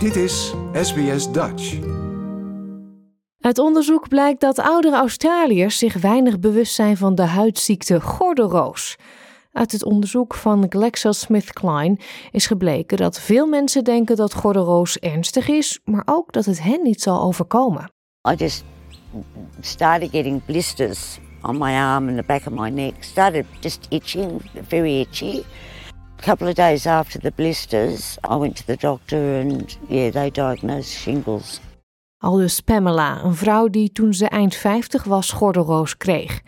Dit is SBS Dutch. Uit onderzoek blijkt dat oudere Australiërs zich weinig bewust zijn van de huidziekte gordelroos. Uit het onderzoek van GlaxoSmithKline is gebleken dat veel mensen denken dat gordelroos ernstig is, maar ook dat het hen niet zal overkomen. I just started getting blisters on my arm and the back of my neck. Started just itching, very itchy. A couple of days after the blisters, I went to the doctor and yeah, they diagnosed shingles. Aldus Pamela, een vrouw die toen ze eind 50 was gordelroos kreeg.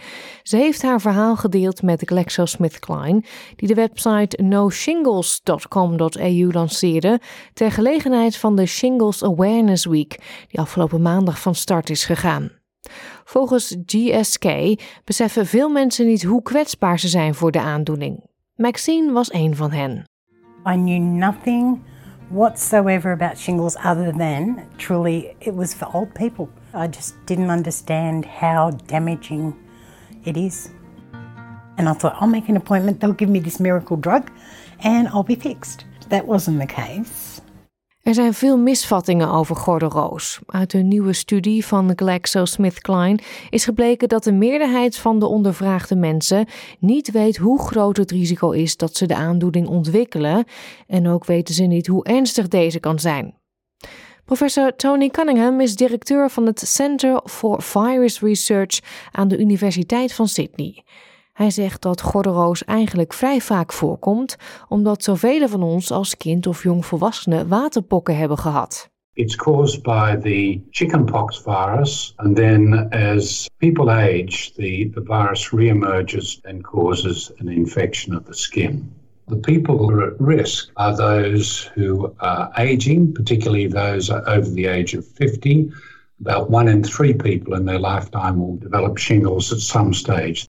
Ze heeft haar verhaal gedeeld met GlaxoSmithKline, die de website noshingles.com.au lanceerde ter gelegenheid van de Shingles Awareness Week, die afgelopen maandag van start is gegaan. Volgens GSK beseffen veel mensen niet hoe kwetsbaar ze zijn voor de aandoening. Maxine was een van hen. I knew nothing whatsoever about shingles other than truly it was for old people. I just didn't understand how damaging it is. And I thought, I'll make an appointment, they'll give me this miracle drug, and I'll be fixed. That wasn't the case. Er zijn veel misvattingen over gordelroos. Uit een nieuwe studie van GlaxoSmithKline is gebleken dat de meerderheid van de ondervraagde mensen niet weet hoe groot het risico is dat ze de aandoening ontwikkelen en ook weten ze niet hoe ernstig deze kan zijn. Professor Tony Cunningham is directeur van het Center for Virus Research aan de Universiteit van Sydney. Hij zegt dat gordelroos eigenlijk vrij vaak voorkomt, omdat zoveel van ons als kind of jongvolwassene waterpokken hebben gehad. It's caused by the chickenpox virus, and then as people age, the, the virus reemerges and causes an infection of the skin. The people who are at risk are those who are aging, particularly those over the age of 50. About one in three people in their lifetime will develop shingles at some stage.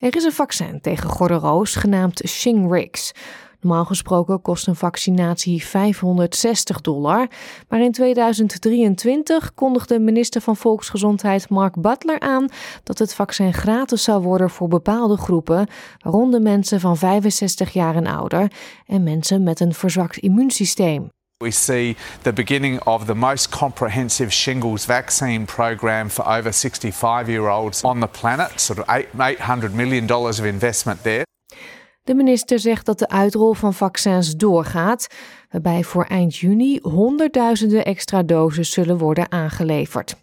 Er is een vaccin tegen gordelroos genaamd Shingrix. Normaal gesproken kost een vaccinatie 560 dollar, maar in 2023 kondigde minister van Volksgezondheid Mark Butler aan dat het vaccin gratis zou worden voor bepaalde groepen, waaronder mensen van 65 jaar en ouder en mensen met een verzwakt immuunsysteem. We see the beginning of the most comprehensive shingles vaccine program for over 65 year olds on the planet, sort of $800 million of investment there. De minister zegt dat de uitrol van vaccins doorgaat, waarbij voor eind juni honderdduizenden extra doses zullen worden aangeleverd.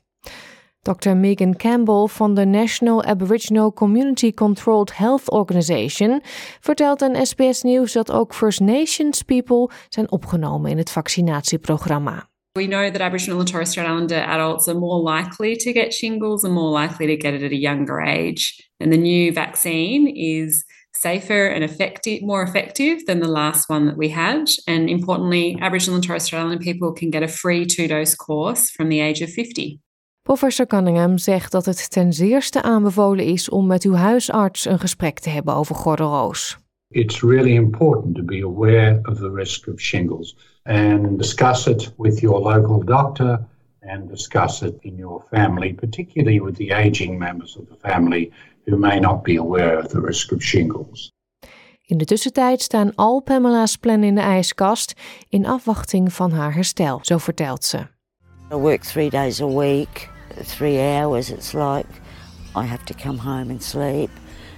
Dr. Megan Campbell van de National Aboriginal Community Controlled Health Organization vertelt aan SBS Nieuws dat ook First Nations people zijn opgenomen in het vaccinatieprogramma. We know that Aboriginal and Torres Strait Islander adults are more likely to get shingles and more likely to get it at a younger age. And the new vaccine is safer and effective, more effective than the last one that we had. And importantly, Aboriginal and Torres Strait Islander people can get a free two-dose course from the age of 50. Professor Cunningham zegt dat het ten zeerste aanbevolen is om met uw huisarts een gesprek te hebben over gordelroos. It's really important to be aware of the risk of shingles and discuss it with your local doctor and discuss it in your family, particularly with the aging members of the family who may not be aware of the risk of shingles. In de tussentijd staan al Pamela's plannen in de ijskast in afwachting van haar herstel, zo vertelt ze. I work three days a week. Three hours, it's like I have to come home and sleep.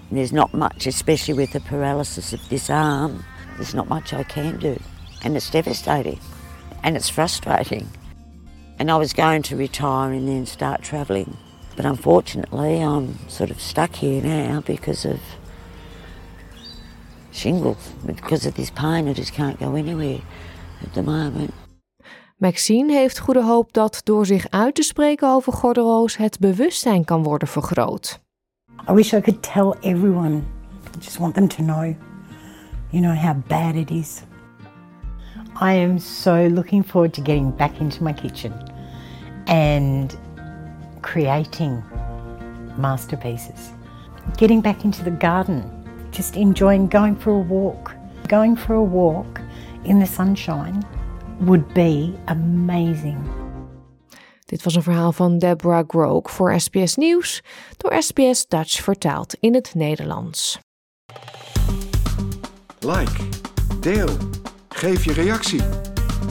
And there's not much, especially with the paralysis of this arm, there's not much I can do. And it's devastating and it's frustrating. And I was going to retire and then start travelling. But unfortunately, I'm sort of stuck here now because of shingles. Because of this pain, I just can't go anywhere at the moment. Maxine heeft goede hoop dat door zich uit te spreken over gordelroos het bewustzijn kan worden vergroot. I wish I could tell everyone. I just want them to know, you know, how bad it is. I am so looking forward to getting back into my kitchen and creating masterpieces. Getting back into the garden, just enjoying going for a walk. Going for a walk in the sunshine would be amazing. Dit was een verhaal van Deborah Groke voor SBS Nieuws, door SBS Dutch vertaald in het Nederlands. Like, deel, geef je reactie.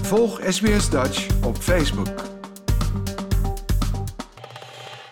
Volg SBS Dutch op Facebook.